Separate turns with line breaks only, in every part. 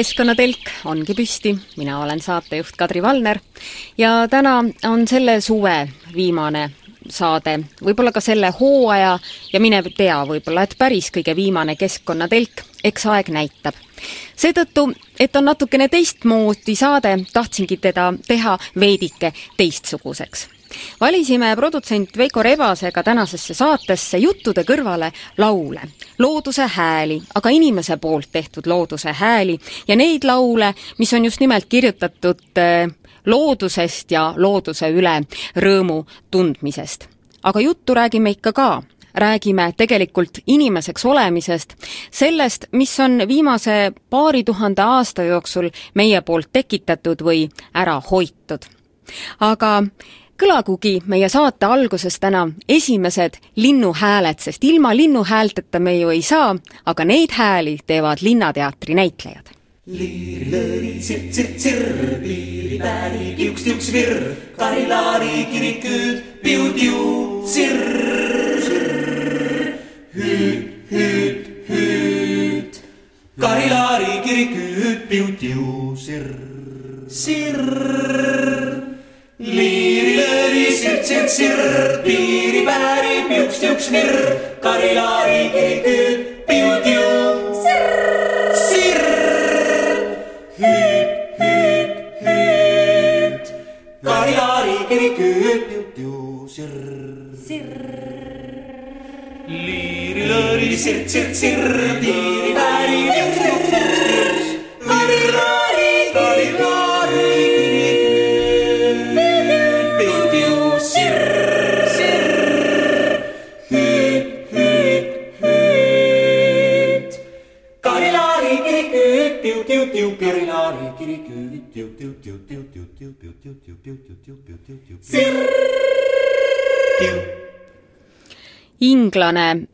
keskkonnatelk ongi püsti, mina olen saatejuht Kadri Valner. Ja täna on selle suve viimane saade, võib-olla ka selle hooaja ja mine tea, võib-olla et päris kõige viimane Keskkonnatelk, eks aeg näitab. seetõttu, et on natukene teistmoodi saade, tahtsingi teda teha veidike teistsuguseks valisime produtsent Veiko Rebasega tänasesse saatesse juttude kõrvale laule, looduse hääli, aga inimese poolt tehtud looduse hääli ja neid laule, mis on just nimelt kirjutatud äh, loodusest ja looduse üle rõõmu tundmisest. aga juttu räägime ikka ka räägime tegelikult inimeseks olemisest, sellest, mis on viimase paari tuhande aasta jooksul meie poolt tekitatud või ära hoitud. aga kõlagugi meie saate alguses täna esimesed linnuhääled, sest ilma linnuhäälteta me ju ei saa, aga neid hääli teevad Linnateatri näitlejad.
liiri-lõri, sirr-sirr-sirr, piiri-pääri, kiuks-kiuks virr, karilaari kiriküüd, piu-tiu, sirr-sirr, piuks-tiuks-virr, karilaari, kiriküüd, piu-tiu,
inglane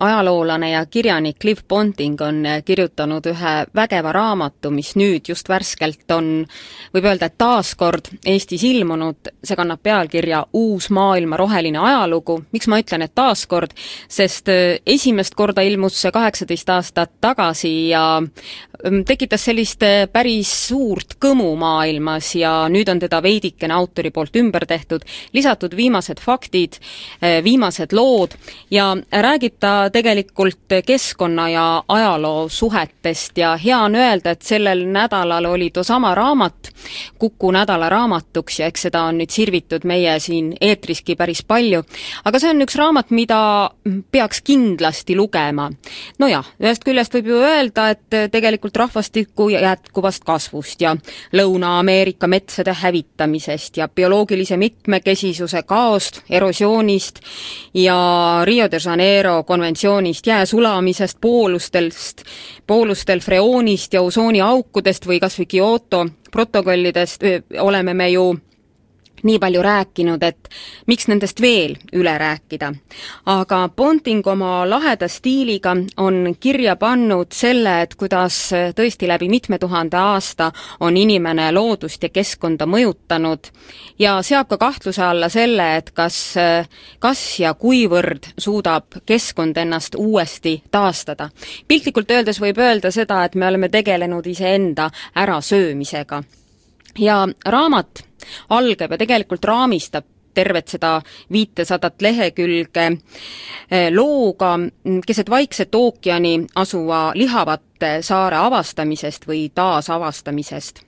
ajaloolane ja kirjanik Liv Ponting on kirjutanud ühe vägeva raamatu, mis nüüd just värskelt on, võib öelda, et taaskord Eestis ilmunud, see kannab pealkirja Uus maailma roheline ajalugu. miks ma ütlen, et taaskord? sest äh, esimest korda ilmus see kaheksateist aastat tagasi ja ähm, tekitas sellist äh, päris suurt kõmu maailmas ja nüüd on teda veidikene autori poolt ümber tehtud, lisatud viimased faktid, viimased lood ja räägib ta tegelikult keskkonna ja ajaloo suhetest ja hea on öelda, et sellel nädalal oli toosama raamat Kuku nädala raamatuks ja eks seda on nüüd sirvitud meie siin eetriski päris palju, aga see on üks raamat, mida peaks kindlasti lugema. nojah, ühest küljest võib ju öelda, et tegelikult rahvastiku jätkuvast kasvust ja Lõuna-Ameerika metsade hävitamisest ja bioloogilise mitmekesisuse kaost, erosioonist ja Rio de Janeiro konventsioonist, jää sulamisest, poolustest, poolustel freoonist ja osooniaukudest või kas või Kyoto protokollidest oleme me ju nii palju rääkinud, et miks nendest veel üle rääkida. aga Ponting oma laheda stiiliga on kirja pannud selle, et kuidas tõesti läbi mitme tuhande aasta on inimene loodust ja keskkonda mõjutanud ja seab ka kahtluse alla selle, et kas, kas ja kuivõrd suudab keskkond ennast uuesti taastada. piltlikult öeldes võib öelda seda, et me oleme tegelenud iseenda ärasöömisega. Ja raamat algab ja tegelikult raamistab tervet seda viitesadat lehekülge eh, looga keset Vaikset ookeani asuva Lihavate saare avastamisest või taasavastamisest.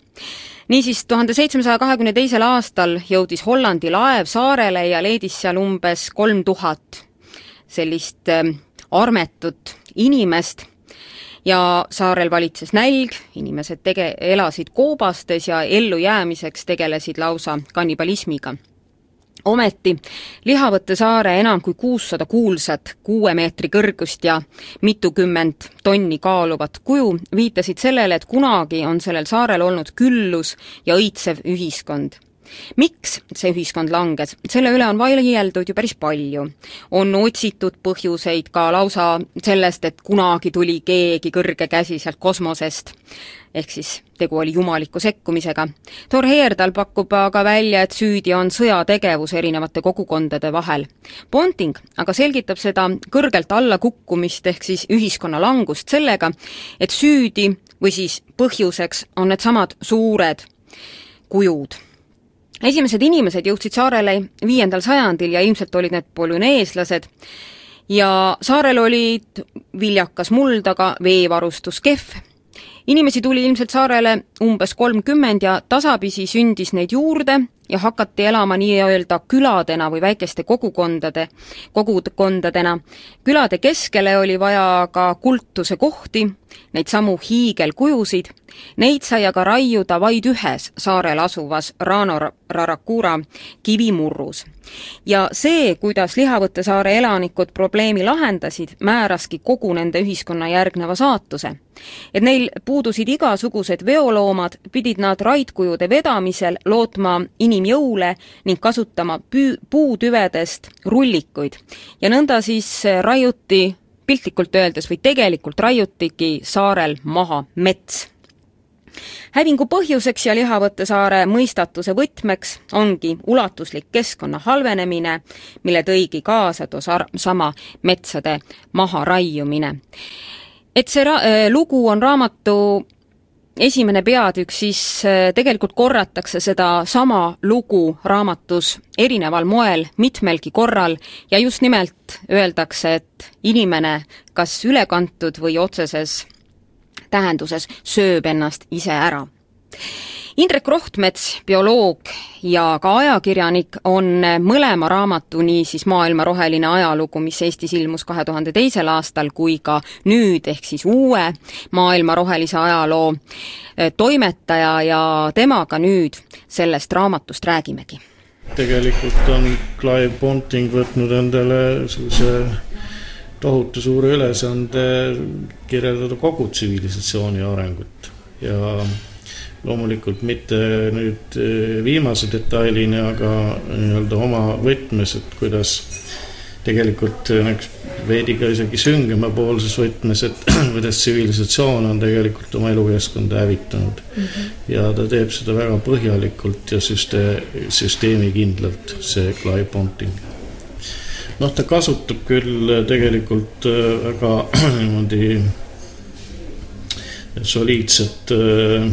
niisiis, tuhande seitsmesaja kahekümne teisel aastal jõudis Hollandi laev saarele ja leidis seal umbes kolm tuhat sellist eh, armetut inimest ja saarel valitses nälg, inimesed tege-, elasid koobastes ja ellujäämiseks tegelesid lausa kannibalismiga ometi Lihavõtte saare enam kui kuussada kuulsat kuue meetri kõrgust ja mitukümmend tonni kaaluvat kuju viitasid sellele, et kunagi on sellel saarel olnud küllus ja õitsev ühiskond. Miks see ühiskond langes, selle üle on vaieldud ju päris palju. on otsitud põhjuseid ka lausa sellest, et kunagi tuli keegi kõrge käsi sealt kosmosest, ehk siis tegu oli jumaliku sekkumisega. Thor Heyerdahl pakub aga välja, et süüdi on sõjategevus erinevate kogukondade vahel. Ponting aga selgitab seda kõrgelt alla kukkumist ehk siis ühiskonna langust sellega, et süüdi või siis põhjuseks on needsamad suured kujud esimesed inimesed jõudsid saarele viiendal sajandil ja ilmselt olid need polüneeslased ja saarel olid viljakas muld, aga veevarustus kehv. inimesi tuli ilmselt saarele umbes kolmkümmend ja tasapisi sündis neid juurde ja hakati elama nii-öelda küladena või väikeste kogukondade, kogukondadena. külade keskele oli vaja ka kultuse kohti, neid samu hiigelkujusid, neid sai aga raiuda vaid ühes saarel asuvas Rano Rarakura kivimurrus. ja see, kuidas Lihavõtte saare elanikud probleemi lahendasid, määraski kogu nende ühiskonna järgneva saatuse. et neil puudusid igasugused veoloomad, pidid nad raidkujude vedamisel lootma inim-, inimjõule ning kasutama püü-, puutüvedest rullikuid. ja nõnda siis raiuti piltlikult öeldes või tegelikult raiutigi saarel maha mets hävingu põhjuseks ja Lihavõtte saare mõistatuse võtmeks ongi ulatuslik keskkonna halvenemine, mille tõigi kaasa too sar-, sama metsade maharaiumine. et see ra-, lugu on raamatu esimene peatükk, siis äh, tegelikult korratakse sedasama lugu raamatus erineval moel mitmelgi korral ja just nimelt öeldakse, et inimene kas ülekantud või otseses tähenduses sööb ennast ise ära Indrek Rohtmets, bioloog ja ka ajakirjanik, on mõlema raamatu, nii siis Maailma roheline ajalugu, mis Eestis ilmus kahe tuhande teisel aastal, kui ka nüüd, ehk siis uue maailma rohelise ajaloo eh, toimetaja ja temaga nüüd sellest raamatust räägimegi.
tegelikult on Clive Ponting võtnud endale sellise tohutu suure ülesande kirjeldada kogu tsivilisatsiooni arengut ja loomulikult mitte nüüd eh, viimase detailini, aga nii-öelda oma võtmes, et kuidas tegelikult veidi ka isegi süngemapoolses võtmes, et kuidas tsivilisatsioon on tegelikult oma elukeskkonda hävitanud mm. -hmm. ja ta teeb seda väga põhjalikult ja süste-, süsteemikindlalt, see Clive Ponting. noh, ta kasutab küll tegelikult väga niimoodi soliidset äh,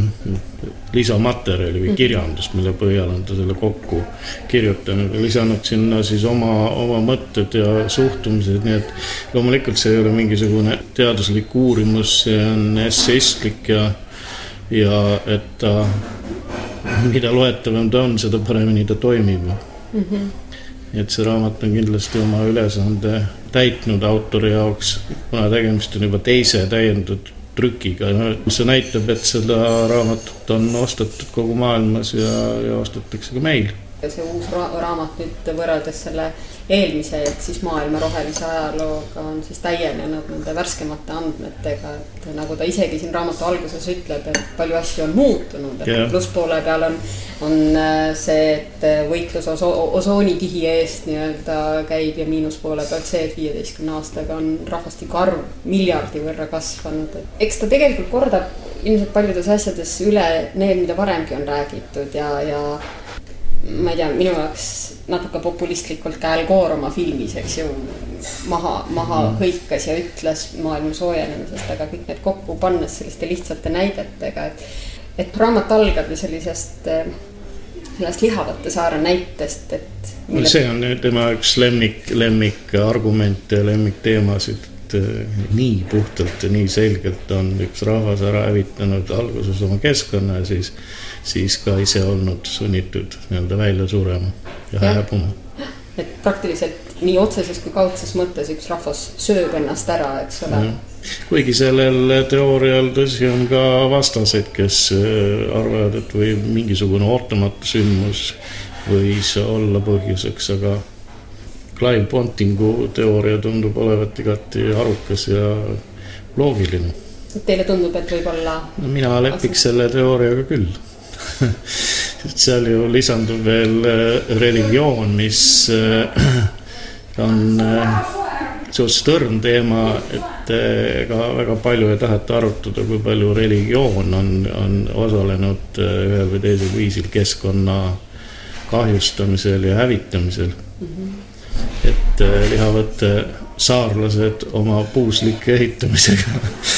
lisamaterjali või kirjandust, mille põhjal on ta selle kokku kirjutanud. Ja lisanud sinna siis oma, oma mõtted ja suhtumised, nii et loomulikult see ei ole mingisugune teaduslik uurimus, see on esseistlik ja, ja et ta, mida loetavam ta on, seda paremini ta toimib. Mm. -hmm et see raamat on kindlasti oma ülesande täitnud autori jaoks, kuna tegemist on juba teise täiendatud trükiga, no see näitab, et seda raamatut on ostetud kogu maailmas ja, ja ostetakse ka meil.
see uus ra raamat nüüd võrreldes selle eelmise ehk siis maailma rohelise ajalooga on siis täienenud nende värskemate andmetega, et nagu ta isegi siin raamatu alguses ütleb, et palju asju on muutunud, et yeah. plusspoole peal on, on äh, see, et võitlus oso osoonikihi eest nii-öelda käib ja miinuspoole pealt see, et viieteistkümne aastaga on rahvastiku arv miljardi võrra kasvanud, et eks ta tegelikult kordab ilmselt paljudes asjades üle need, mida varemgi on räägitud ja, ja ma ei tea, minu jaoks natuke populistlikult ka Al Gore oma filmis, eks ju, maha, maha mm. hõikas ja ütles maailma soojenemisest, aga kõik need kokku pannes selliste lihtsate näidetega, et et raamat algab ju sellisest, sellest Lihavate saare näitest, et
mille... see on tema üks lemmik, lemmikargumente ja lemmikteemasid et nii puhtalt ja nii selgelt on üks rahvas ära hävitanud alguses oma keskkonna ja siis siis ka ise olnud sunnitud nii-öelda välja surema ja, hääbuma.
et praktiliselt nii otseses kui kaudses mõttes üks rahvas sööb ennast ära, eks ole.
kuigi sellel teoorial tõsi on ka vastaseid, kes äh, arvavad, et või mingisugune ootamatu sündmus võis olla põhjuseks, aga Clive Pontingu teooria tundub olevat igati arukas ja loogiline.
Teile tundub, et võib-olla
no mina lepiks selle teooriaga küll seal ju lisandub veel äh, religioon, mis on suhteliselt õrn teema, et ega väga palju ei taheta arutada, kui palju religioon on, on osalenud ühel või teisel viisil keskkonna kahjustamisel ja hävitamisel mm. -hmm. et lihavad saarlased oma puuslike ehitamisega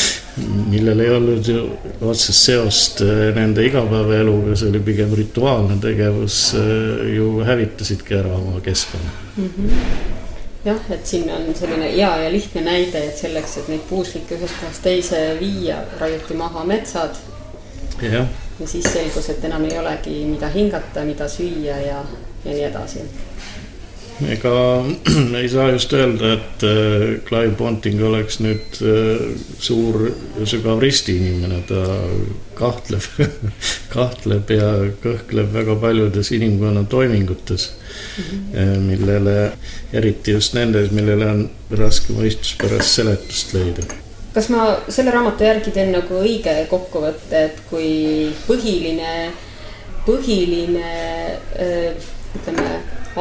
millel ei olnud ju otsest seost äh, nende igapäevaeluga, see oli pigem rituaalne tegevus, äh, ju hävitasidki ära oma keskkonna mm.
-hmm. jah, et siin on selline hea ja lihtne näide, et selleks, et neid puuslikke ühest kohast teise viia, raiuti maha metsad. ja siis selgus, et enam ei olegi, mida hingata, mida süüa ja, ja nii edasi
ega ei saa just öelda, et äh, Clive Ponting oleks nüüd äh, suur ja sügav ristiinimene, ta kahtleb kahtleb ja kõhkleb väga paljudes inimkonna toimingutes mm, -hmm. millele, eriti just nendes, millele on raske mõistuspärast seletust leida
kas ma selle raamatu järgi teen nagu õige kokkuvõtte, et kui põhiline, põhiline ütleme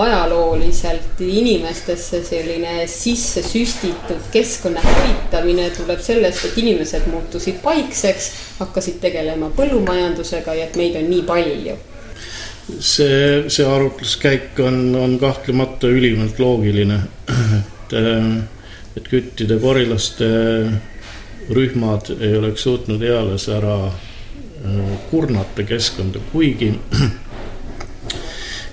ajalooliselt inimestesse selline sisse süstitud keskkonna hävitamine tuleb sellest, et inimesed muutusid paikseks, hakkasid tegelema põllumajandusega ja et meid on nii palju.
see, see arutluskäik on, on kahtlemata ülimalt loogiline, et, et küttide korilaste rühmad ei oleks suutnud eales ära äh, kurnata keskkonda, kuigi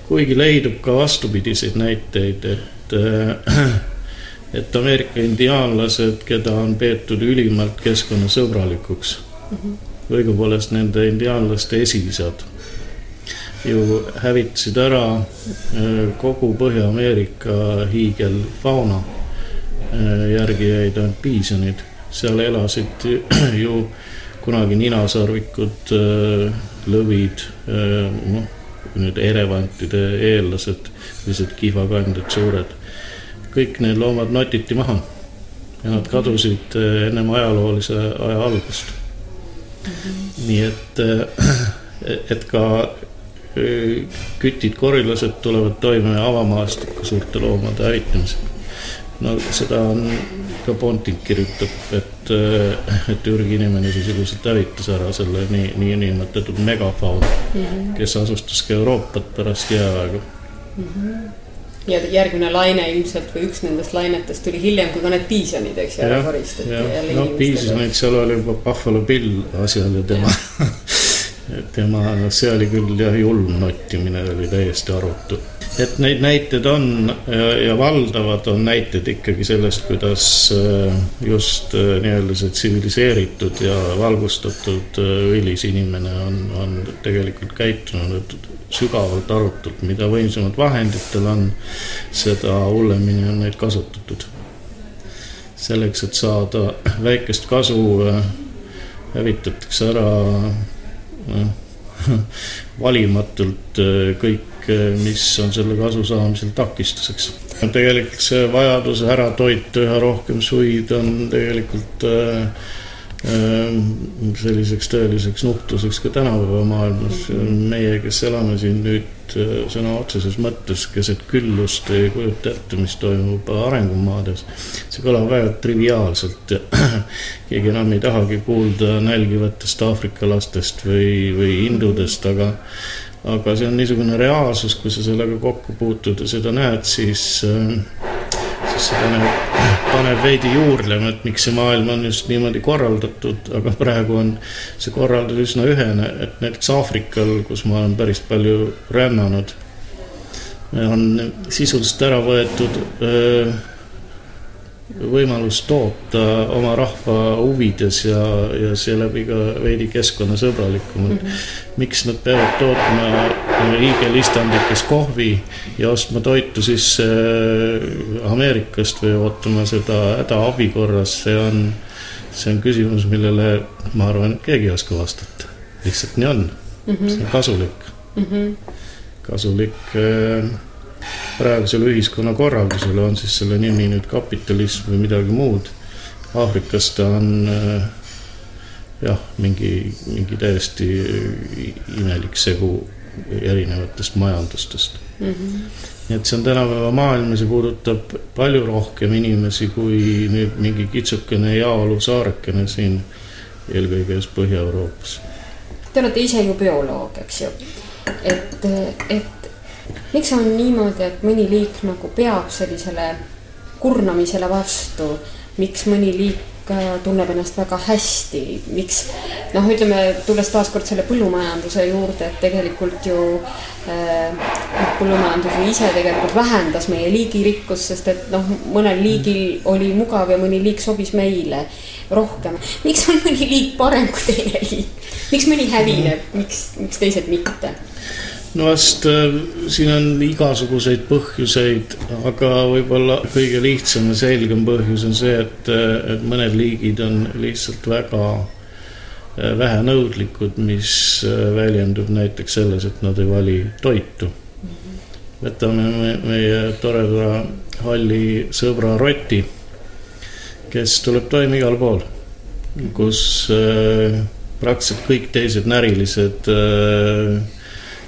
kuigi leidub ka vastupidiseid näiteid, et äh, et Ameerika indiaanlased, keda on peetud ülimalt keskkonnasõbralikuks mm, -hmm. õigupoolest nende indiaanlaste esiisad ju hävitasid ära äh, kogu Põhja-Ameerika hiigelfauna. Äh, järgi jäid ainult piisonid, seal elasid ju kunagi ninasarvikud, lõvid, noh nüüd elevantide eellased, sellised kihvakandjad, suured. kõik need loomad notiti maha ja nad kadusid eh, ennem ajaloolise aja algust nii et, eh, et ka eh, kütid, korilased tulevad toime avamaastiku suurte loomade hävitamisega. no seda on ka Ponting kirjutab, et, eh, et Türgi inimene sisuliselt hävitas ära selle nii, nii niinimetatud megafauna mm, -hmm. kes asustas ka Euroopat pärast jääaega mm.
-hmm ja järgmine laine ilmselt või üks nendest lainetest tuli hiljem, kui ka need piisonid, eks ju, ära koristati.
no piisonid, seal oli juba Buffalo Bill asjal ja tema tema, see oli küll jah, julm nottimine oli täiesti arutu et neid näiteid on ja, valdavad on näited ikkagi sellest, kuidas äh, just äh, nii-öelda see tsiviliseeritud ja valgustatud äh, õilis inimene on, on tegelikult käitunud sügavalt arutult, mida võimsamad vahendid tal on, seda hullemini on neid kasutatud. selleks, et saada väikest kasu, hävitatakse ära valimatult kõik kõik, mis on selle kasu saamisel takistuseks. tegelikult see vajadus ära toita üha rohkem suid on tegelikult äh, selliseks tõeliseks nuhtluseks ka tänapäeva maailmas. meie, kes elame siin nüüd sõna otseses mõttes keset küllust, ei kujuta ette, mis toimub arengumaades. see kõlab väga triviaalselt keegi enam ei tahagi kuulda nälgivatest Aafrika lastest või, või hindudest, aga aga see on niisugune reaalsus, kui sa sellega kokku puutud ja seda näed, siis, äh, siis see paneb, paneb veidi juurdlema, et miks see maailm on just niimoodi korraldatud, aga praegu on see korraldus üsna ühene, et näiteks Aafrikal, kus ma olen päris palju rännanud, on sisuliselt ära võetud öö, äh, võimalus toota oma rahva huvides ja, ja seeläbi ka veidi keskkonnasõbralikumalt mm. -hmm. miks nad peavad tootma hiigelistandikes kohvi ja ostma toitu siis äh, Ameerikast või ootama seda hädaabi korras, see on, see on küsimus, millele ma arvan, keegi ei oska vastata. lihtsalt nii on mm, -hmm. see on kasulik mm, -hmm. kasulik äh, praegusele ühiskonnakorraldusele, on siis selle nimi nüüd kapitalism või midagi muud. Aafrikas ta on äh, jah, mingi, mingi täiesti imelik segu erinevatest majandustest mm. -hmm. nii et see on tänapäeva maailm ja see puudutab palju rohkem inimesi kui nüüd mingi kitsukene heaolusaarekene siin, eelkõige just Põhja-Euroopas.
Te olete ise ju bioloog, eks ju, et, et miks on niimoodi, et mõni liik nagu peab sellisele kurnamisele vastu, miks mõni liik tunneb ennast väga hästi, miks noh, ütleme, tulles taaskord selle põllumajanduse juurde, et tegelikult ju äh, põllumajandus ju ise tegelikult vähendas meie liigirikkust, sest et noh, mõnel liigil oli mugav ja mõni liik sobis meile rohkem. miks on mõni liik parem kui teine liik, miks mõni hävineb, miks, miks teised mitte?
No vast äh, siin on igasuguseid põhjuseid, aga võib-olla kõige lihtsam ja selgem põhjus on see, et, äh, et mõned liigid on lihtsalt väga äh, vähenõudlikud, mis väljendub näiteks selles, et nad ei vali toitu. võtame me, meie toreda halli sõbra Roti, kes tuleb toime igal pool, kus praktiliselt kõik teised närilised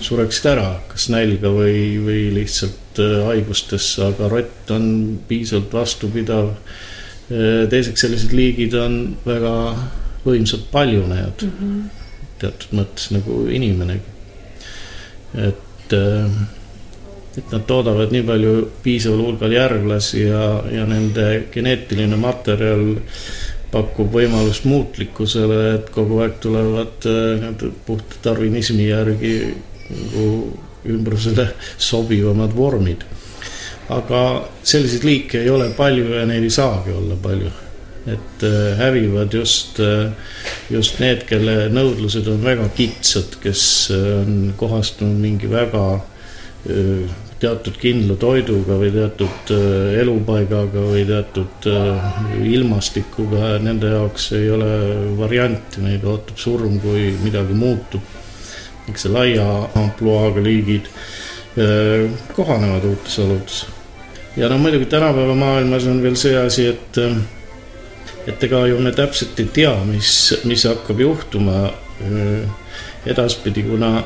sureksid ära, kas nälga või, või lihtsalt äh, haigustesse, aga rott on piisavalt vastupidav. Äh, teiseks, sellised liigid on väga võimsad paljunejad mm, -hmm. teatud mõttes nagu inimenegi. et, äh, et nad toodavad nii palju piisaval hulgal järglasi ja, ja nende geneetiline materjal pakub võimalust muutlikkusele, et kogu aeg tulevad puht tarvinismi järgi nagu ümbrusele sobivamad vormid. aga selliseid liike ei ole palju ja neid ei saagi olla palju. et äh, hävivad just, äh, just need, kelle nõudlused on väga kitsad, kes äh, on kohastunud mingi väga teatud kindla toiduga või teatud elupaigaga või teatud ilmastikuga, nende jaoks ei ole varianti, neid ootab surm, kui midagi muutub niisuguse laia ampluaaga liigid kohanevad uutes oludes. ja no muidugi tänapäeva maailmas on veel see asi, et et ega ju me täpselt ei tea, mis, mis hakkab juhtuma edaspidi, kuna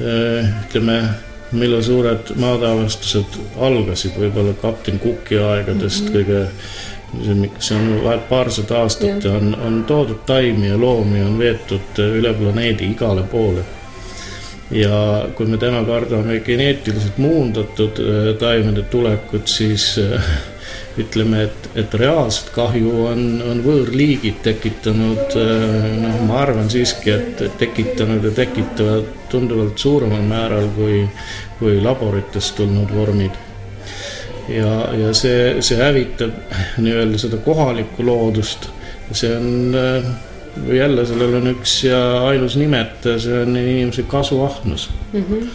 ütleme, millal suured maadeavastused algasid, võib-olla kapten Cooki aegadest -hmm. kõige see on vahet paarsada aastat ja on, on toodud taimi ja loomi, on veetud üle planeedi igale poole ja kui me täna kardame geneetiliselt muundatud äh, taimede tulekut, siis äh, ütleme, et, et reaalset kahju on, on võõrliigid tekitanud, äh, noh, ma arvan siiski, et tekitanud ja tekitavad tunduvalt suuremal määral kui, kui laboritest tulnud vormid. ja, ja see, see hävitab nii-öelda seda kohalikku loodust, see on jälle sellel on üks ja ainus nimetaja, see on inimese kasuahnus mm. -hmm.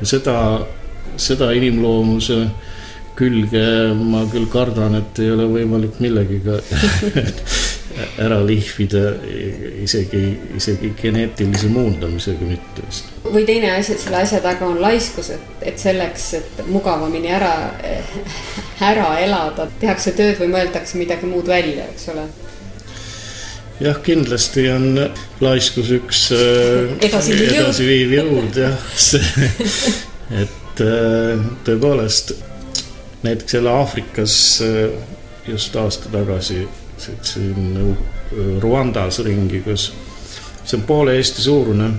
ja seda, seda inimloomuse külge ma küll kardan, et ei ole võimalik millegiga ära lihvida, isegi, isegi geneetilise muundamisega mitte vist.
või teine asi, selle asja taga on laiskus, et, et selleks, et mugavamini ära, ära elada, tehakse tööd või mõeldakse midagi muud välja, eks ole
jah, kindlasti on laiskus üks äh, edasiviiv edasi jõud jah, et äh, tõepoolest näiteks jälle Aafrikas äh, just aasta tagasi sõitsin Rwandas ringi, kus see on poole Eesti suurune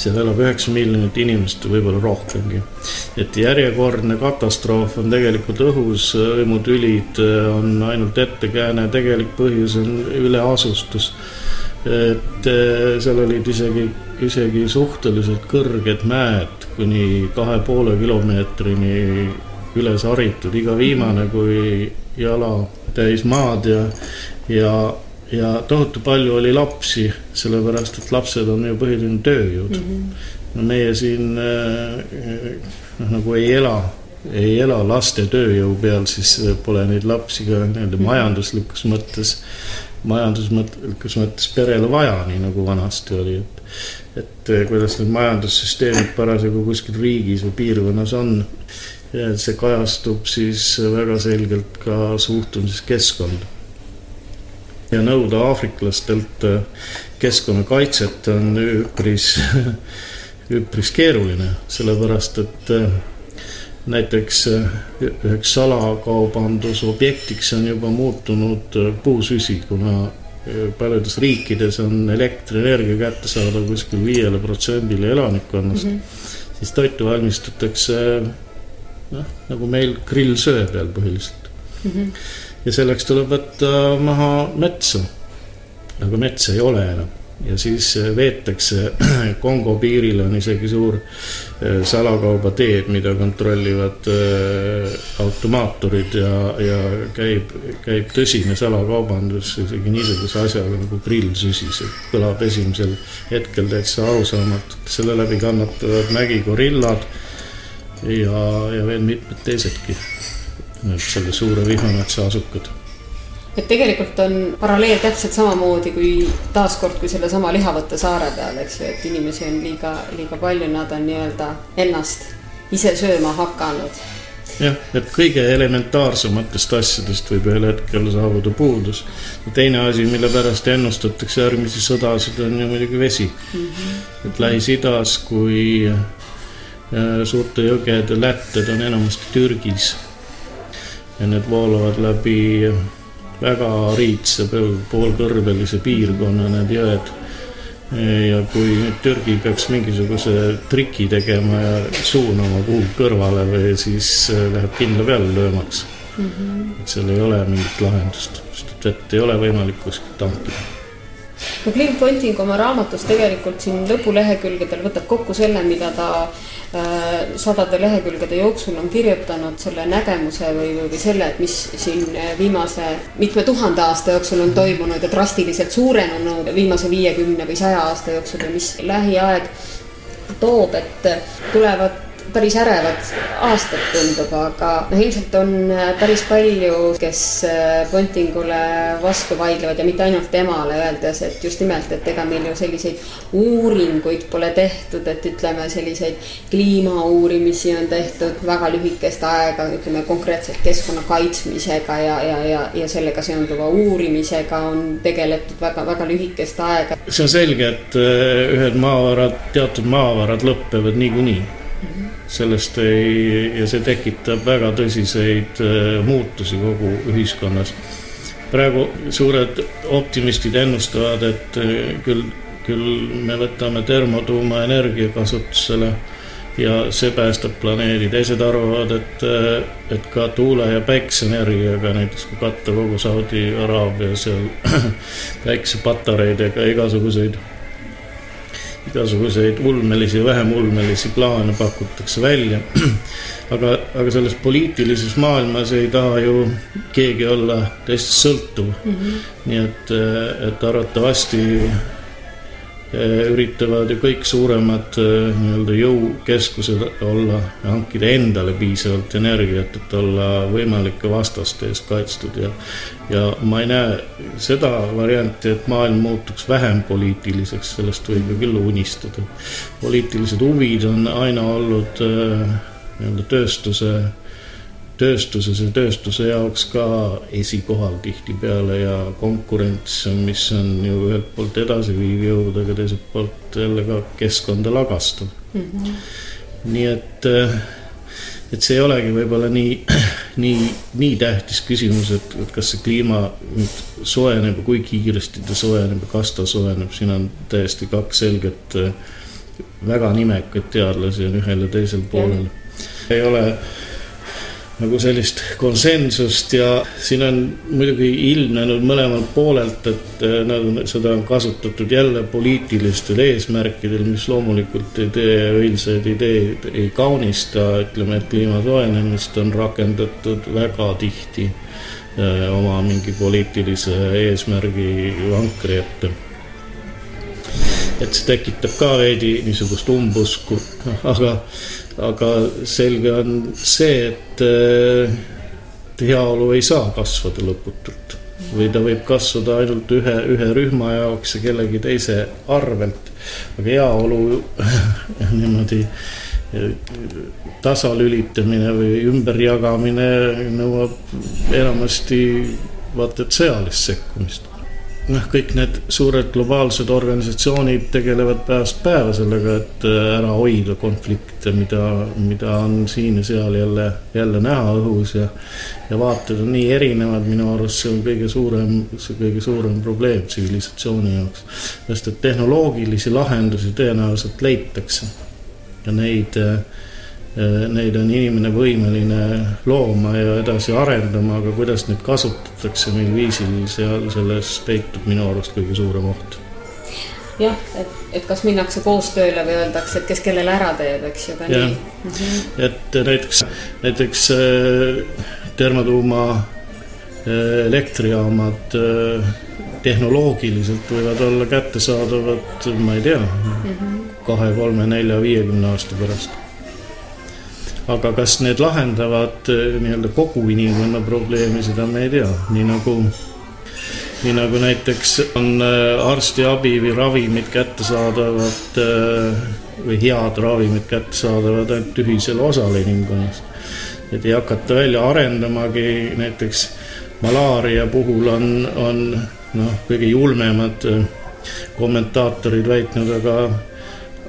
seal elab üheksa miljonit inimest, võib-olla rohkemgi. et järjekordne katastroof on tegelikult õhus, hõimutülid on ainult ettekääne, tegelik põhjus on üleasustus. et eh, seal olid isegi, isegi suhteliselt kõrged mäed, kuni kahe poole kilomeetrini üles haritud, iga viimane kui jala täis maad ja, ja ja tohutu palju oli lapsi, sellepärast et lapsed on ju põhiline tööjõud mm. -hmm. no meie siin äh, noh, nagu ei ela, ei ela laste tööjõu peal, siis pole neid lapsi ka nii-öelda mhm. majanduslikus mõttes, majanduslikus mõttes perele vaja, nii nagu vanasti oli, et et äh, kuidas need majandussüsteemid parasjagu kuskil riigis või piirkonnas on, see kajastub siis väga selgelt ka suhtumises keskkonda ja nõuda aafriklastelt äh, keskkonnakaitset on üpris üpris keeruline, sellepärast et äh, näiteks üheks salakaubandusobjektiks on juba muutunud puusüsi, kuna paljudes riikides on elektrienergia kättesaadav kuskil viiele protsendile elanikkonnast mm, -hmm. siis toitu valmistatakse noh, nagu meil grillsöe peal põhiliselt mm. -hmm. Ja selleks tuleb võtta maha metsa, aga metsa ei ole enam. Ja siis äh, veetakse, Kongo piiril on isegi suur äh, salakaubateed, mida kontrollivad äh, automaaturid ja, ja käib, käib tõsine salakaubandus isegi niisuguse asjaga nagu grillsüsi, see kõlab esimesel hetkel täitsa arusaamatult, selle läbi kannatavad mägigorillad ja, ja veel mitmed teisedki, selle suure vihmametsa asukad
et tegelikult on paralleel täpselt samamoodi kui taaskord, kui sellesama Lihavõtte saare peal, eks ju, et inimesi on liiga, liiga palju, nad on nii-öelda ennast ise sööma hakanud.
jah, et kõige elementaarsematest asjadest võib ühel hetkel saabuda puudus. teine asi, mille pärast ennustatakse järgmisi sõdasid, on ju muidugi vesi mm. -hmm. et Lähis-Idas, kui äh, suurte jõgede lätted on enamasti Türgis ja need voolavad läbi väga riidse poolkõrbelise piirkonna need jõed. ja kui nüüd Türgi peaks mingisuguse triki tegema ja suunama kuhugi kõrvale või siis äh, läheb kindla peale löömaks mm. -hmm. et seal ei ole mingit lahendust, sest et vett ei ole võimalik kuskilt tankida
no Clint Ponting oma raamatus tegelikult siin lõpulehekülgedel võtab kokku selle, mida ta äh, sadade lehekülgede jooksul on kirjutanud selle nägemuse või, või, või selle, et mis siin viimase mitme tuhande aasta jooksul on toimunud ja drastiliselt suurenenud viimase viiekümne või saja aasta jooksul ja mis lähiaeg toob, et tulevad päris ärevad aastad tundub, aga noh, ilmselt on äh, päris palju, kes Pontingule äh, vastu vaidlevad ja mitte ainult temale, öeldes, et just nimelt, et ega meil ju selliseid uuringuid pole tehtud, et ütleme, selliseid kliimauurimisi on tehtud väga lühikest aega, ütleme konkreetselt keskkonna kaitsmisega ja, ja, ja, ja sellega seonduva uurimisega on tegeletud väga-väga lühikest aega.
see on selge, et äh, ühed maavarad, teatud maavarad lõpevad niikuinii sellest ei, ja see tekitab väga tõsiseid äh, muutusi kogu ühiskonnas. praegu suured optimistid ennustavad, et äh, küll, küll me võtame termotuumaenergia kasutusele ja see päästab planeedi, teised arvavad, et, äh, et ka tuule- ja päikseenergiaga, näiteks kui katta kogu Saudi Araabia seal päiksepatareidega igasuguseid igasuguseid ulmelisi, vähem ulmelisi plaane pakutakse välja. aga, aga selles poliitilises maailmas ei taha ju keegi olla teistest sõltuv mm. -hmm. nii et, et arvatavasti üritavad ju kõik suuremad eh, nii-öelda jõukeskused olla, hankida endale piisavalt energiat, et olla võimalike vastaste eest kaitstud ja ja ma ei näe seda varianti, et maailm muutuks vähem poliitiliseks, sellest võib ju küll unistada. poliitilised huvid on aina olnud eh, nii-öelda tööstuse tööstuses ja tööstuse jaoks ka esikohal tihtipeale ja konkurents, mis on ju ühelt poolt edasiviiv jõud, aga teiselt poolt jälle ka keskkonda lagastav mm. -hmm. nii et, et see ei olegi võib-olla nii, nii, nii tähtis küsimus, et, et kas see kliima nüüd soojeneb ja kui kiiresti ta soojeneb ja kas ta soojeneb, siin on täiesti kaks selget väga nimekaid teadlasi on ühel ja teisel poolel. ei ole nagu sellist konsensust ja siin on muidugi ilmnenud mõlemalt poolelt, et äh, nad seda on kasutatud jälle poliitilistel eesmärkidel, mis loomulikult ei tee õilsaid ideid, ei kaunista, ütleme, et kliima soojenemist on rakendatud väga tihti äh, oma mingi poliitilise eesmärgi vankri ette et see tekitab ka veidi niisugust umbusku, aga, aga selge on see, et heaolu ei saa kasvada lõputult. Või ta võib kasvada ainult ühe, ühe rühma jaoks ja kellegi teise arvelt. aga heaolu niimoodi tasalülitamine või ümberjagamine nõuab enamasti vaata et sõjalist sekkumist noh, kõik need suured globaalsed organisatsioonid tegelevad päevast päeva sellega, et äh, ära hoida konflikte, mida, mida on siin ja seal jälle, jälle näha õhus ja ja vaated on nii erinevad, minu arust see on kõige suurem, see kõige suurem probleem tsivilisatsiooni jaoks. sest et tehnoloogilisi lahendusi tõenäoliselt leitakse ja neid äh, neid on inimene võimeline looma ja edasi arendama, aga kuidas neid kasutatakse, mil viisil seal selles peitub minu arust kõige suurem oht.
jah, et, et kas minnakse koostööle või öeldakse, et kes kellele ära teeb, eks ju, ka
ja.
nii mm. -hmm.
et näiteks, näiteks äh, termotuuma äh, elektrijaamad tehnoloogiliselt võivad olla kättesaadavad, ma ei tea mm -hmm., kahe, kolme, nelja, viiekümne aasta pärast aga kas need lahendavad eh, nii-öelda kogu inimkonna probleemi, seda me ei tea, nii nagu nii nagu näiteks on eh, arstiabi või ravimid kättesaadavad eh, või head ravimid kättesaadavad ainult ühisele osale inimkonnast. et ei hakata välja arendamagi, näiteks malaaria puhul on, on noh, kõige julmemad kommentaatorid väitnud, aga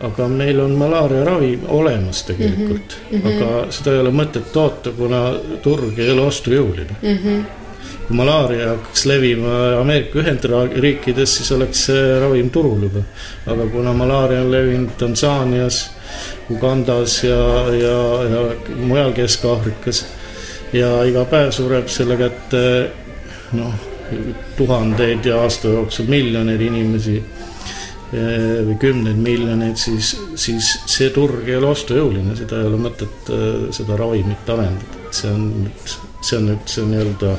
aga meil on malaariaravi olemas tegelikult mm, -hmm. aga seda ei ole mõtet toota, kuna turg ei ole ostujõuline mm. -hmm. kui malaaria hakkaks levima Ameerika Ühendriikides, siis oleks see ravim turul juba. aga kuna malaaria on levinud Tansaanias, Ugandas ja, ja, ja mujal Kesk-Aafrikas ja iga päev sureb selle kätte noh, tuhandeid ja aasta jooksul miljoneid inimesi või kümneid miljoneid, siis, siis see turg ei ole ostujõuline, seda ei ole mõtet eh, seda ravimit arendada, et see on nüüd, see on nüüd see nii-öelda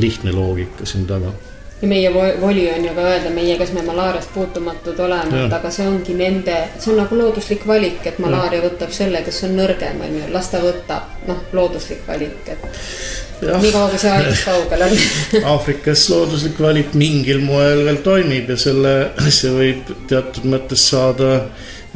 lihtne loogika siin taga.
Ja meie voli on ju ka öelda, meie, kes me malaariast puutumatud oleme, et aga see ongi nende, see on nagu looduslik valik, et malaaria võtab selle, kes on nõrgem, on ju, las ta võtab, noh, looduslik valik, et nii kaua, kui see haigus kaugel on
Aafrikas looduslik valik mingil moel veel toimib ja selle, see võib teatud mõttes saada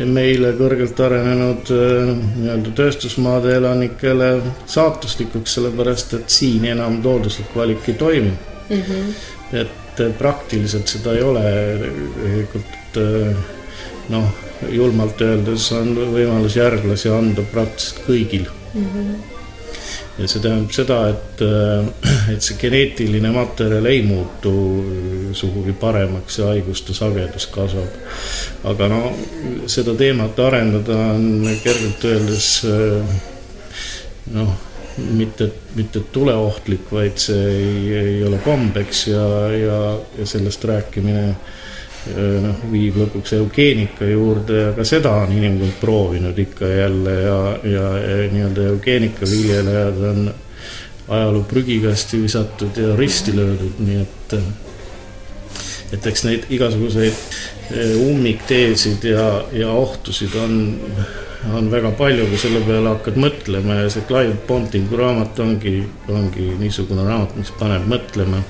meile kõrgelt arenenud äh, nii-öelda tööstusmaade elanikele saatuslikuks, sellepärast et siin enam looduslik valik ei toimi mm. -hmm. et äh, praktiliselt seda ei ole tegelikult äh, noh, julmalt öeldes on võimalus järglasi anda praktiliselt kõigil mm. -hmm ja see tähendab seda, et, äh, et see geneetiline materjal ei muutu sugugi paremaks ja haiguste sagedus kasvab. aga no seda teemat arendada on kergelt öeldes äh, noh, mitte, mitte tuleohtlik, vaid see ei, ei ole kombeks ja, ja, ja sellest rääkimine viib lõpuks eugeenika juurde ja ka seda on inimkond proovinud ikka jälle ja, ja, ja nii-öelda eugeenika viljelejad on ajaloo prügikasti visatud ja risti löödud, nii et et eks neid igasuguseid eh, ummikteesid ja, ja ohtusid on, on väga palju, kui selle peale hakkad mõtlema ja see Clive Pontingu raamat ongi, ongi niisugune raamat, mis paneb mõtlema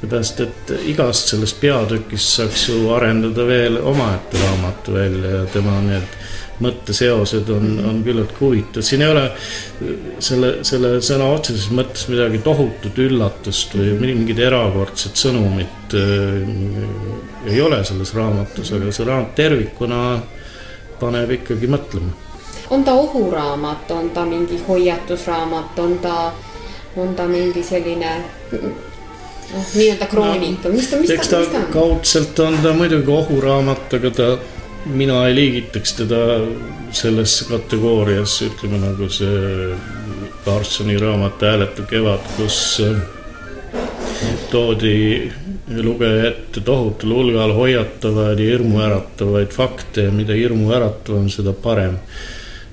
seepärast, et igast sellest peatükist saaks ju arendada veel omaette raamatu välja ja tema need mõtteseosed on, on küllaltki huvitavad, siin ei ole selle, selle sõna otseses mõttes midagi tohutut üllatust või mingit erakordset sõnumit äh, ei ole selles raamatus, aga see raamat tervikuna paneb ikkagi mõtlema.
on ta ohuraamat, on ta mingi hoiatusraamat, on ta, on ta mingi selline noh, nii-öelda kroonika no,, mis ta, mis
ta, mis ta on? kaudselt on ta muidugi ohuraamat, aga ta, mina ei liigitaks teda sellesse kategooriasse, ütleme nagu see Carsoni raamat Hääletu kevad, kus äh, toodi lugeja ette tohutul hulgal hoiatavaid ja hirmuäratavaid fakte ja mida hirmuäratavam, seda parem.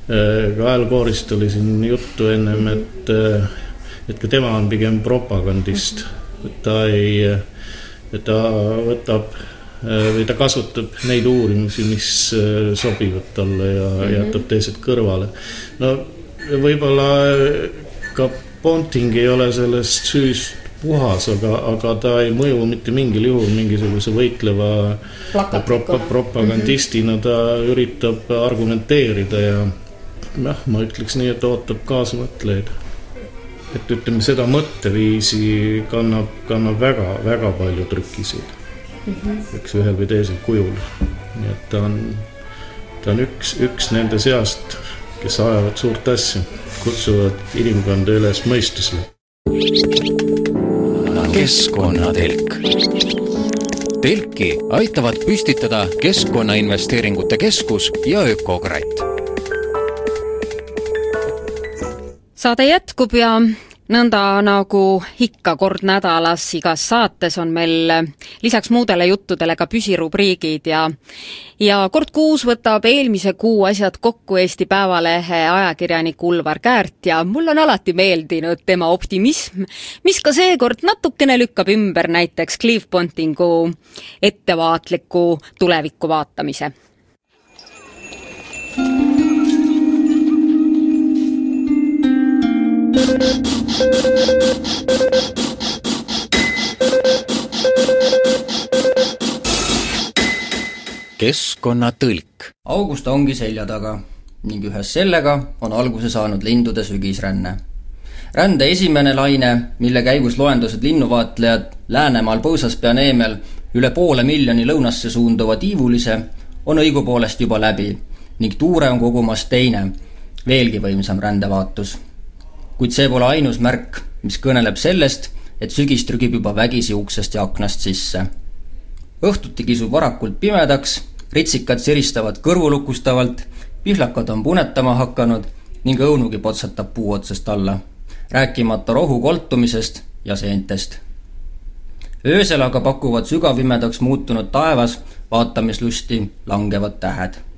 Äh, ka Al Gore'ist oli siin juttu ennem, et, äh, et ka tema on pigem propagandist -hmm ta ei, ta võtab või ta kasutab neid uurimusi, mis sobivad talle ja mm -hmm. jätab teised kõrvale. no võib-olla ka Ponting ei ole sellest süüst puhas, aga, aga ta ei mõju mitte mingil juhul mingisuguse võitleva prop propagandistina -hmm. ta üritab argumenteerida ja jah, ma ütleks nii, et ootab kaasamõtlejaid et ütleme, seda mõtteviisi kannab, kannab väga, väga palju trükiseid mm. -hmm. eks ühel või teisel kujul. nii et ta on, ta on üks, üks nende seast, kes ajavad suurt asja, kutsuvad inimkonda üles mõistusele.
keskkonnatelk. telki aitavad püstitada Keskkonnainvesteeringute Keskus ja Ökokratt
saade jätkub ja nõnda nagu ikka kord nädalas igas saates on meil lisaks muudele juttudele ka püsirubriigid ja ja kord kuus võtab eelmise kuu asjad kokku Eesti Päevalehe ajakirjanik Ulvar Käärt ja mul on alati meeldinud tema optimism, mis ka seekord natukene lükkab ümber näiteks Clive Pontingu ettevaatliku tuleviku vaatamise
keskkonnatõlk.
august ongi selja taga ning ühes sellega on alguse saanud lindude sügisränne. rände esimene laine, mille käigus loendasid linnuvaatlejad Läänemaal Põõsaspea neemel üle poole miljoni lõunasse suunduva tiivulise, on õigupoolest juba läbi ning tuure on kogumas teine, veelgi võimsam rändevaatus kuid see pole ainus märk, mis kõneleb sellest, et sügis trügib juba vägisi uksest ja aknast sisse. õhtuti kisub varakult pimedaks, ritsikad siristavad kõrvulukustavalt, pihlakad on punetama hakanud ning õunugi potsatab puu otsast alla, rääkimata rohu koltumisest ja seentest. öösel aga pakuvad sügavpimedaks muutunud taevas vaatamislusti langevad tähed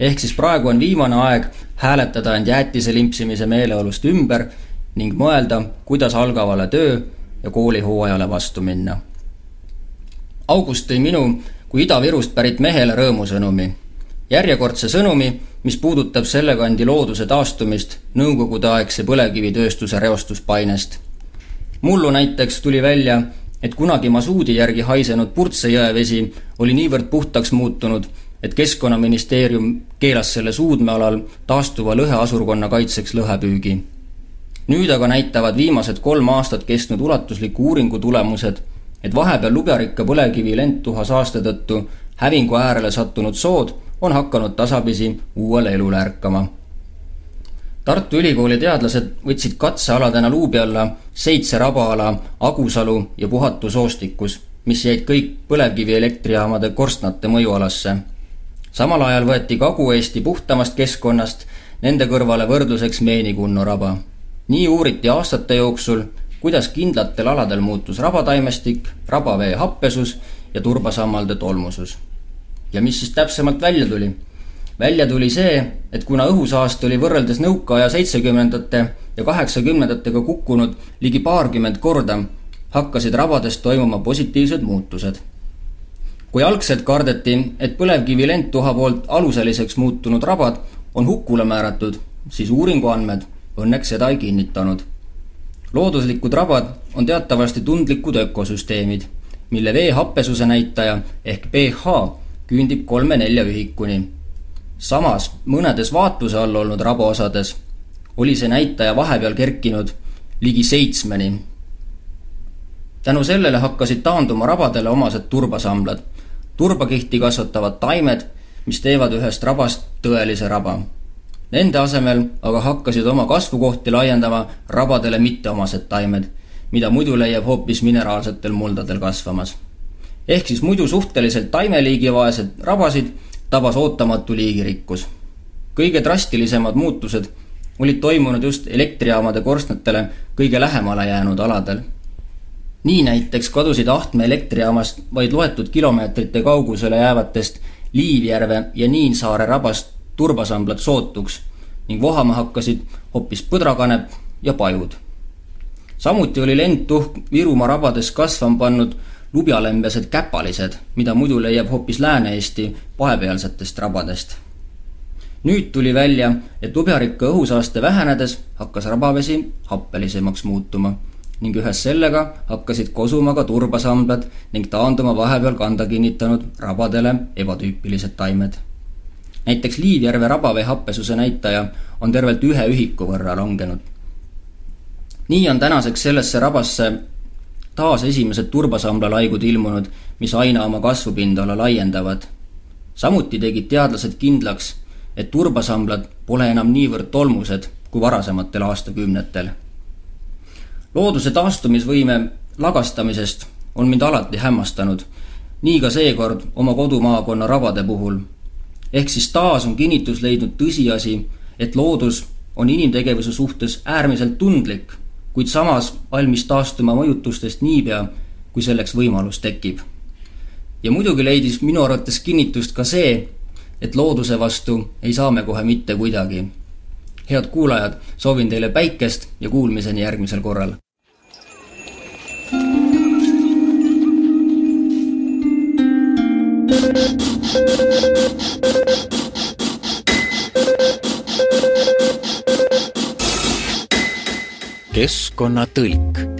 ehk siis praegu on viimane aeg hääletada end jäätise limpsimise meeleolust ümber ning mõelda, kuidas algavale töö ja koolihooajale vastu minna. August tõi minu kui Ida-Virust pärit mehele rõõmusõnumi. järjekordse sõnumi, mis puudutab selle kandi looduse taastumist nõukogudeaegse põlevkivitööstuse reostuspainest. mullu näiteks tuli välja, et kunagi masuudi järgi haisenud Purtse jõe vesi oli niivõrd puhtaks muutunud, et Keskkonnaministeerium keelas selle suudmealal taastuva lõheasurkonna kaitseks lõhepüügi. nüüd aga näitavad viimased kolm aastat kestnud ulatusliku uuringu tulemused, et vahepeal lubjarikka põlevkivi lendtuha saaste tõttu hävingu äärele sattunud sood on hakanud tasapisi uuele elule ärkama. Tartu Ülikooli teadlased võtsid katsealadena luubi alla seitse rabaala Agusalu ja Puhatu soostikus, mis jäid kõik põlevkivielektrijaamade korstnate mõjualasse samal ajal võeti Kagu-Eesti puhtamast keskkonnast nende kõrvale võrdluseks Meenikunno raba. nii uuriti aastate jooksul, kuidas kindlatel aladel muutus rabataimestik, rabavee happesus ja turbasammalde tolmusus. ja mis siis täpsemalt välja tuli? välja tuli see, et kuna õhusaaste oli võrreldes nõukaaja seitsmekümnendate ja kaheksakümnendatega kukkunud ligi paarkümmend korda, hakkasid rabades toimuma positiivsed muutused kui algselt kardeti, et põlevkivi lendtuha poolt aluseliseks muutunud rabad on hukule määratud, siis uuringu andmed õnneks seda ei kinnitanud. looduslikud rabad on teatavasti tundlikud ökosüsteemid, mille vee happesuse näitaja ehk pH küündib kolme-nelja ühikuni. samas mõnedes vaatluse all olnud rabaosades oli see näitaja vahepeal kerkinud ligi seitsmeni. tänu sellele hakkasid taanduma rabadele omased turbasamblad turbakihti kasvatavad taimed, mis teevad ühest rabast tõelise raba. Nende asemel aga hakkasid oma kasvukohti laiendama rabadele mitteomased taimed, mida muidu leiab hoopis mineraalsetel muldadel kasvamas. ehk siis muidu suhteliselt taimeliigivaesed rabasid tabas ootamatu liigirikkus. kõige drastilisemad muutused olid toimunud just elektrijaamade korstnatele kõige lähemale jäänud aladel nii näiteks kadusid Ahtme elektrijaamast vaid loetud kilomeetrite kaugusele jäävatest Liivjärve ja Niinsaare rabast turbasamblad sootuks ning vohama hakkasid hoopis põdrakanep ja pajud. samuti oli lendtuhk Virumaa rabades kasvama pannud lubjalembesed käpalised, mida muidu leiab hoopis Lääne-Eesti vahepealsetest rabadest. nüüd tuli välja, et lubjarikka õhusaaste vähenedes hakkas rabavesi happelisemaks muutuma ning ühes sellega hakkasid kosuma ka turbasamblad ning taanduma vahepeal kanda kinnitanud rabadele ebatüüpilised taimed. näiteks Liivjärve rabavee happesuse näitaja on tervelt ühe ühiku võrra langenud. nii on tänaseks sellesse rabasse taas esimesed turbasambla ilmunud, mis aina oma kasvupindala laiendavad. samuti tegid teadlased kindlaks, et turbasamblad pole enam niivõrd tolmused kui varasematel aastakümnetel. Looduse taastumisvõime lagastamisest on mind alati hämmastanud, nii ka seekord oma kodumaakonna rabade puhul. ehk siis taas on kinnitus leidnud tõsiasi, et loodus on inimtegevuse suhtes äärmiselt tundlik kuid samas valmis taastuma mõjutustest niipea, kui selleks võimalus tekib. ja muidugi leidis minu arvates kinnitust ka see, et looduse vastu ei saa me kohe mitte kuidagi. head kuulajad, soovin teile päikest ja kuulmiseni järgmisel korral!
Keskkonnatõlk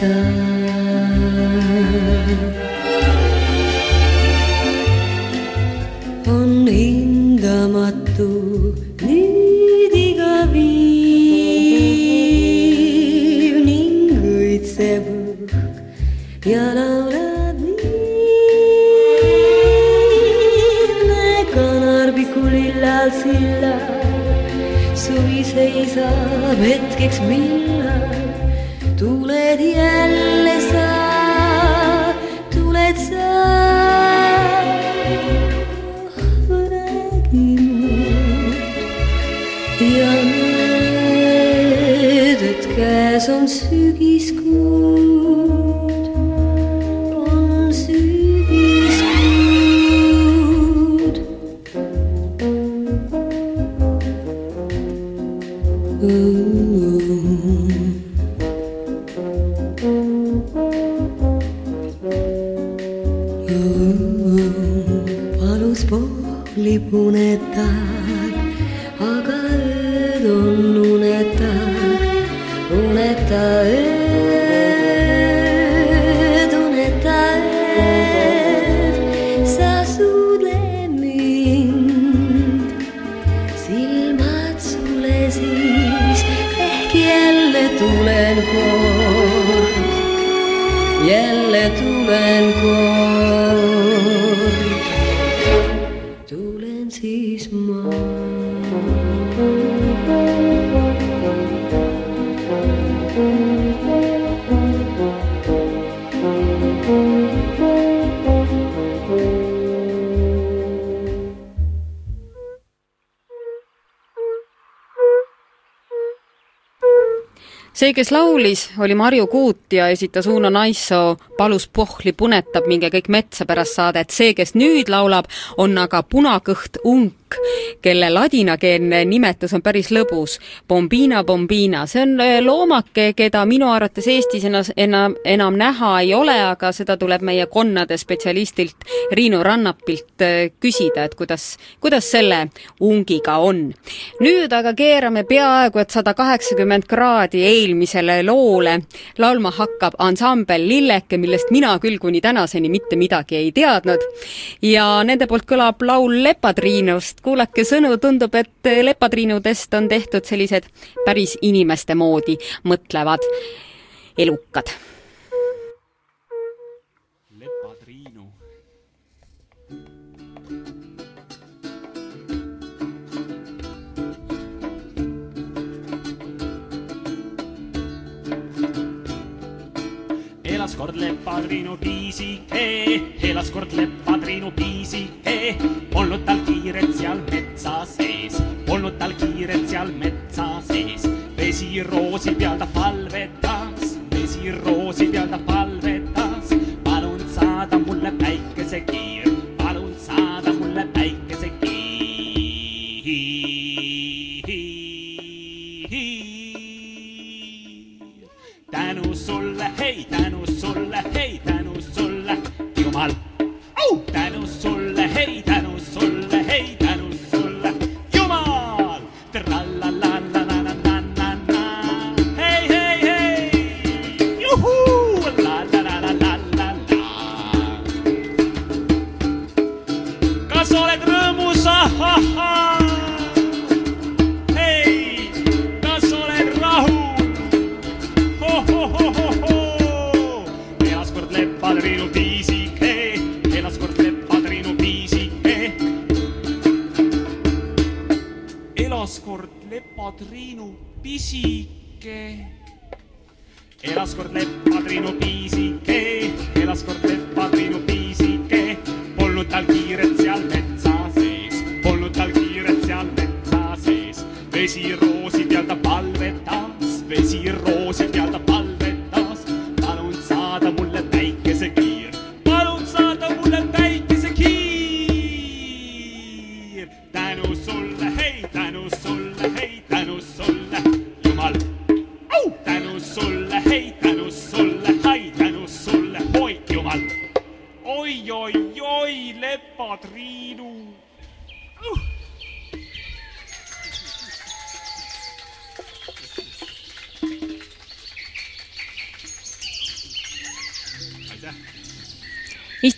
的
see, kes laulis, oli Marju Kuut ja esitas Uno Naissoo Palus pohli punetab, minge kõik metsa pärast saadet. see, kes nüüd laulab, on aga punakõht unk kelle ladinakeelne nimetus on päris lõbus. Bombina bombina, see on äh, loomake, keda minu arvates Eestis enam, enam, enam näha ei ole, aga seda tuleb meie konnade spetsialistilt Riinu Rannapilt äh, küsida, et kuidas, kuidas selle ungiga on. nüüd aga keerame peaaegu et sada kaheksakümmend kraadi eelmisele loole. laulma hakkab ansambel Lilleke, millest mina küll kuni tänaseni mitte midagi ei teadnud. ja nende poolt kõlab laul Lepatriinust, sest kuulake sõnu, tundub, et lepatriinudest on tehtud sellised päris inimeste moodi mõtlevad elukad
kord lepadrinu piisike, elas kord lepadrinu piisike. polnud tal kiiret seal metsa sees, polnud tal kiiret seal metsa sees. vesiroosi peal ta palvetas, Ve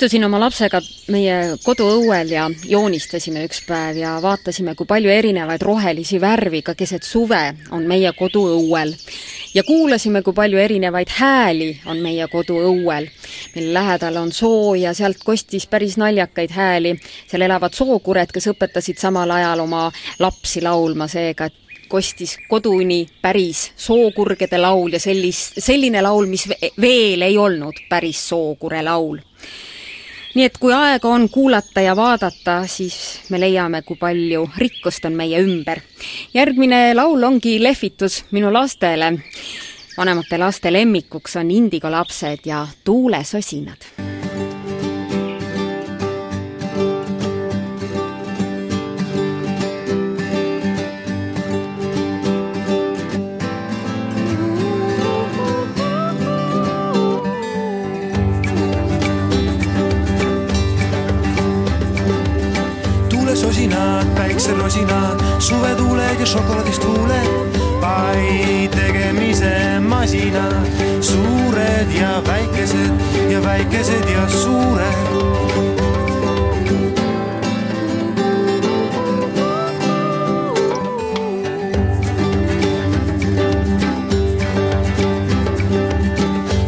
istusin oma lapsega meie koduõuel ja joonistasime üks päev ja vaatasime, kui palju erinevaid rohelisi värvi ka keset suve on meie koduõuel. ja kuulasime, kui palju erinevaid hääli on meie koduõuel. meil lähedal on soo ja sealt kostis päris naljakaid hääli. seal elavad sookured, kes õpetasid samal ajal oma lapsi laulma, seega et kostis koduni päris sookurgede laul ja sellis, selline laul, mis ve- veel ei olnud päris sookure laul nii et kui aega on kuulata ja vaadata, siis me leiame, kui palju rikkust on meie ümber. järgmine laul ongi lehvitus minu lastele. vanemate laste lemmikuks on Indigo lapsed ja Tuulesosinad
tuulesosinad, päikserosinad, suvetuuled ja šokolaadist huuled, pai tegemise masinad, suured ja väikesed ja väikesed ja suured.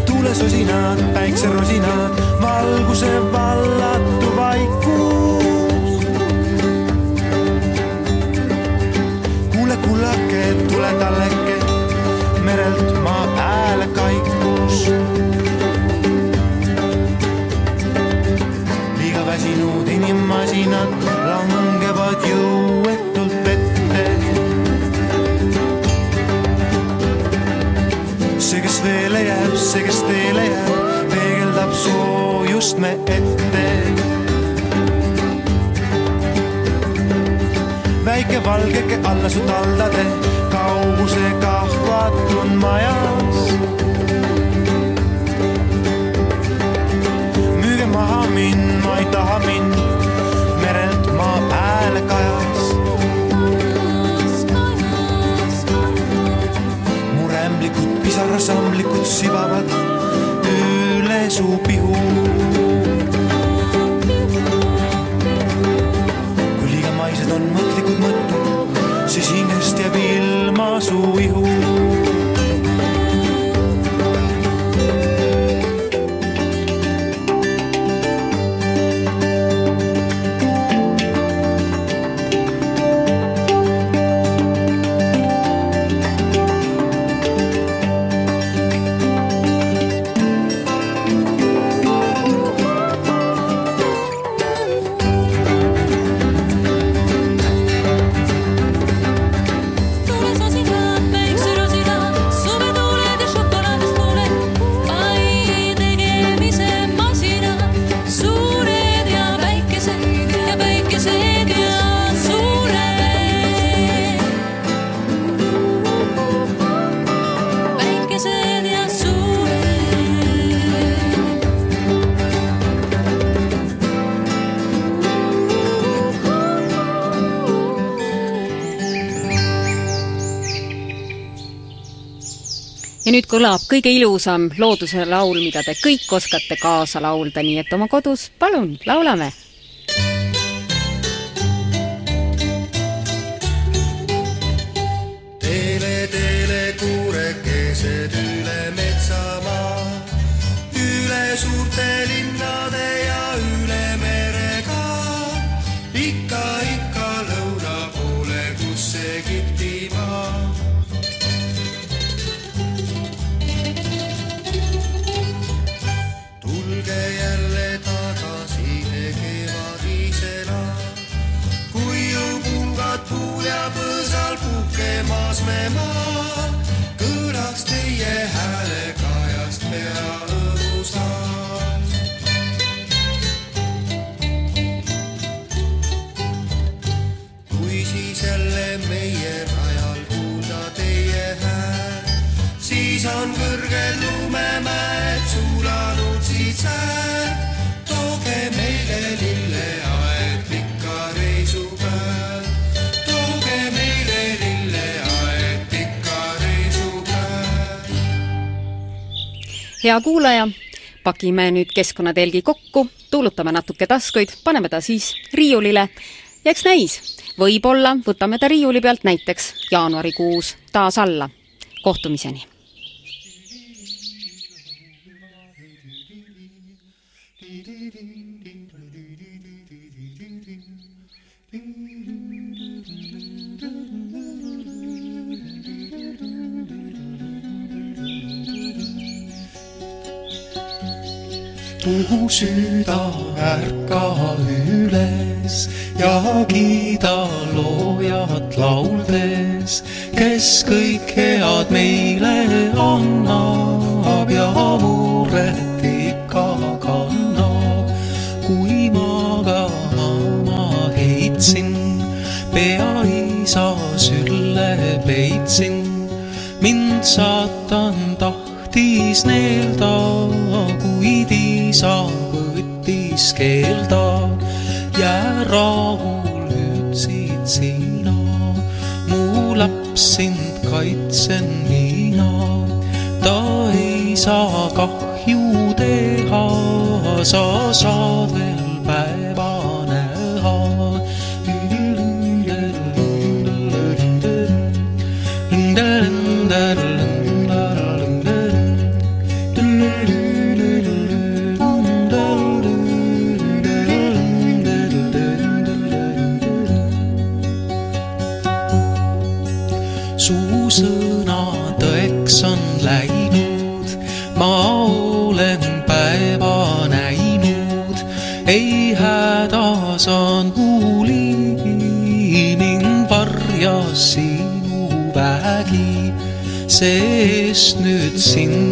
tuulesosinad, päikserosinad, valguse vallatu kullake, tule talleke, merelt maa pääle kaikus. liiga väsinud inimmasinad langevad jõuetult vette. see, kes veele jääb, see, kes teele jääb, peegeldab soojust me ette väike valgeke alla su taldade, kaugusega vaatun majas. müüge maha mind, ma ei taha mind, merelt maa pääle kajas. muremlikud pisarasamblikud sibavad üle su pihu kui liiga maised on mõtlikud mõtted,
posso ir kõlab kõige ilusam looduse laul, mida te kõik oskate kaasa laulda, nii et oma kodus palun, laulame hea kuulaja, pakime nüüd keskkonnatelgi kokku, tuulutame natuke taskuid, paneme ta siis riiulile ja eks näis, võib-olla võtame ta riiuli pealt näiteks jaanuarikuus taas alla. kohtumiseni!
Mu süda ärka üles ja kiida loojat lauldes, kes kõik head meile annab ja muret ikka kannab. kui magama heitsin, pea isa sülle peitsin, mind saatan tahtis neelda, keelda. jää rahul ütlesid sina, mu laps sind kaitsen mina. ta ei saa kahju teha, sa saad veel sest nüüd sind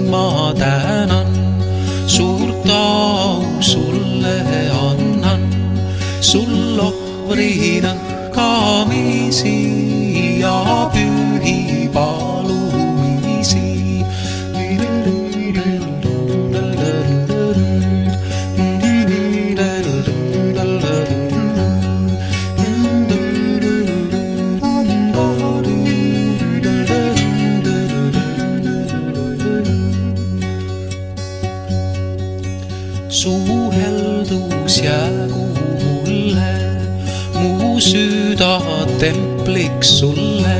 templiks sulle.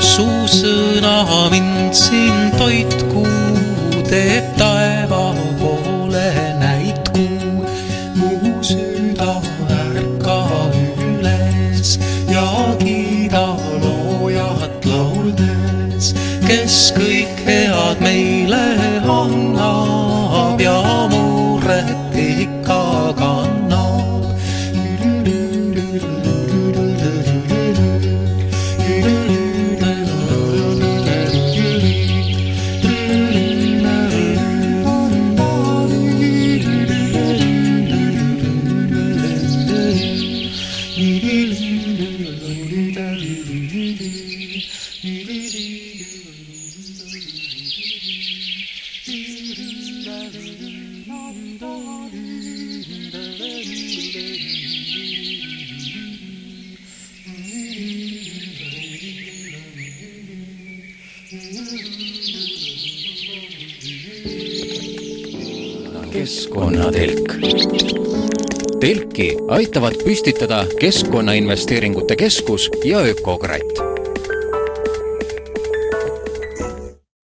su sõna mind siin
püstitada Keskkonnainvesteeringute Keskus ja Ökokratt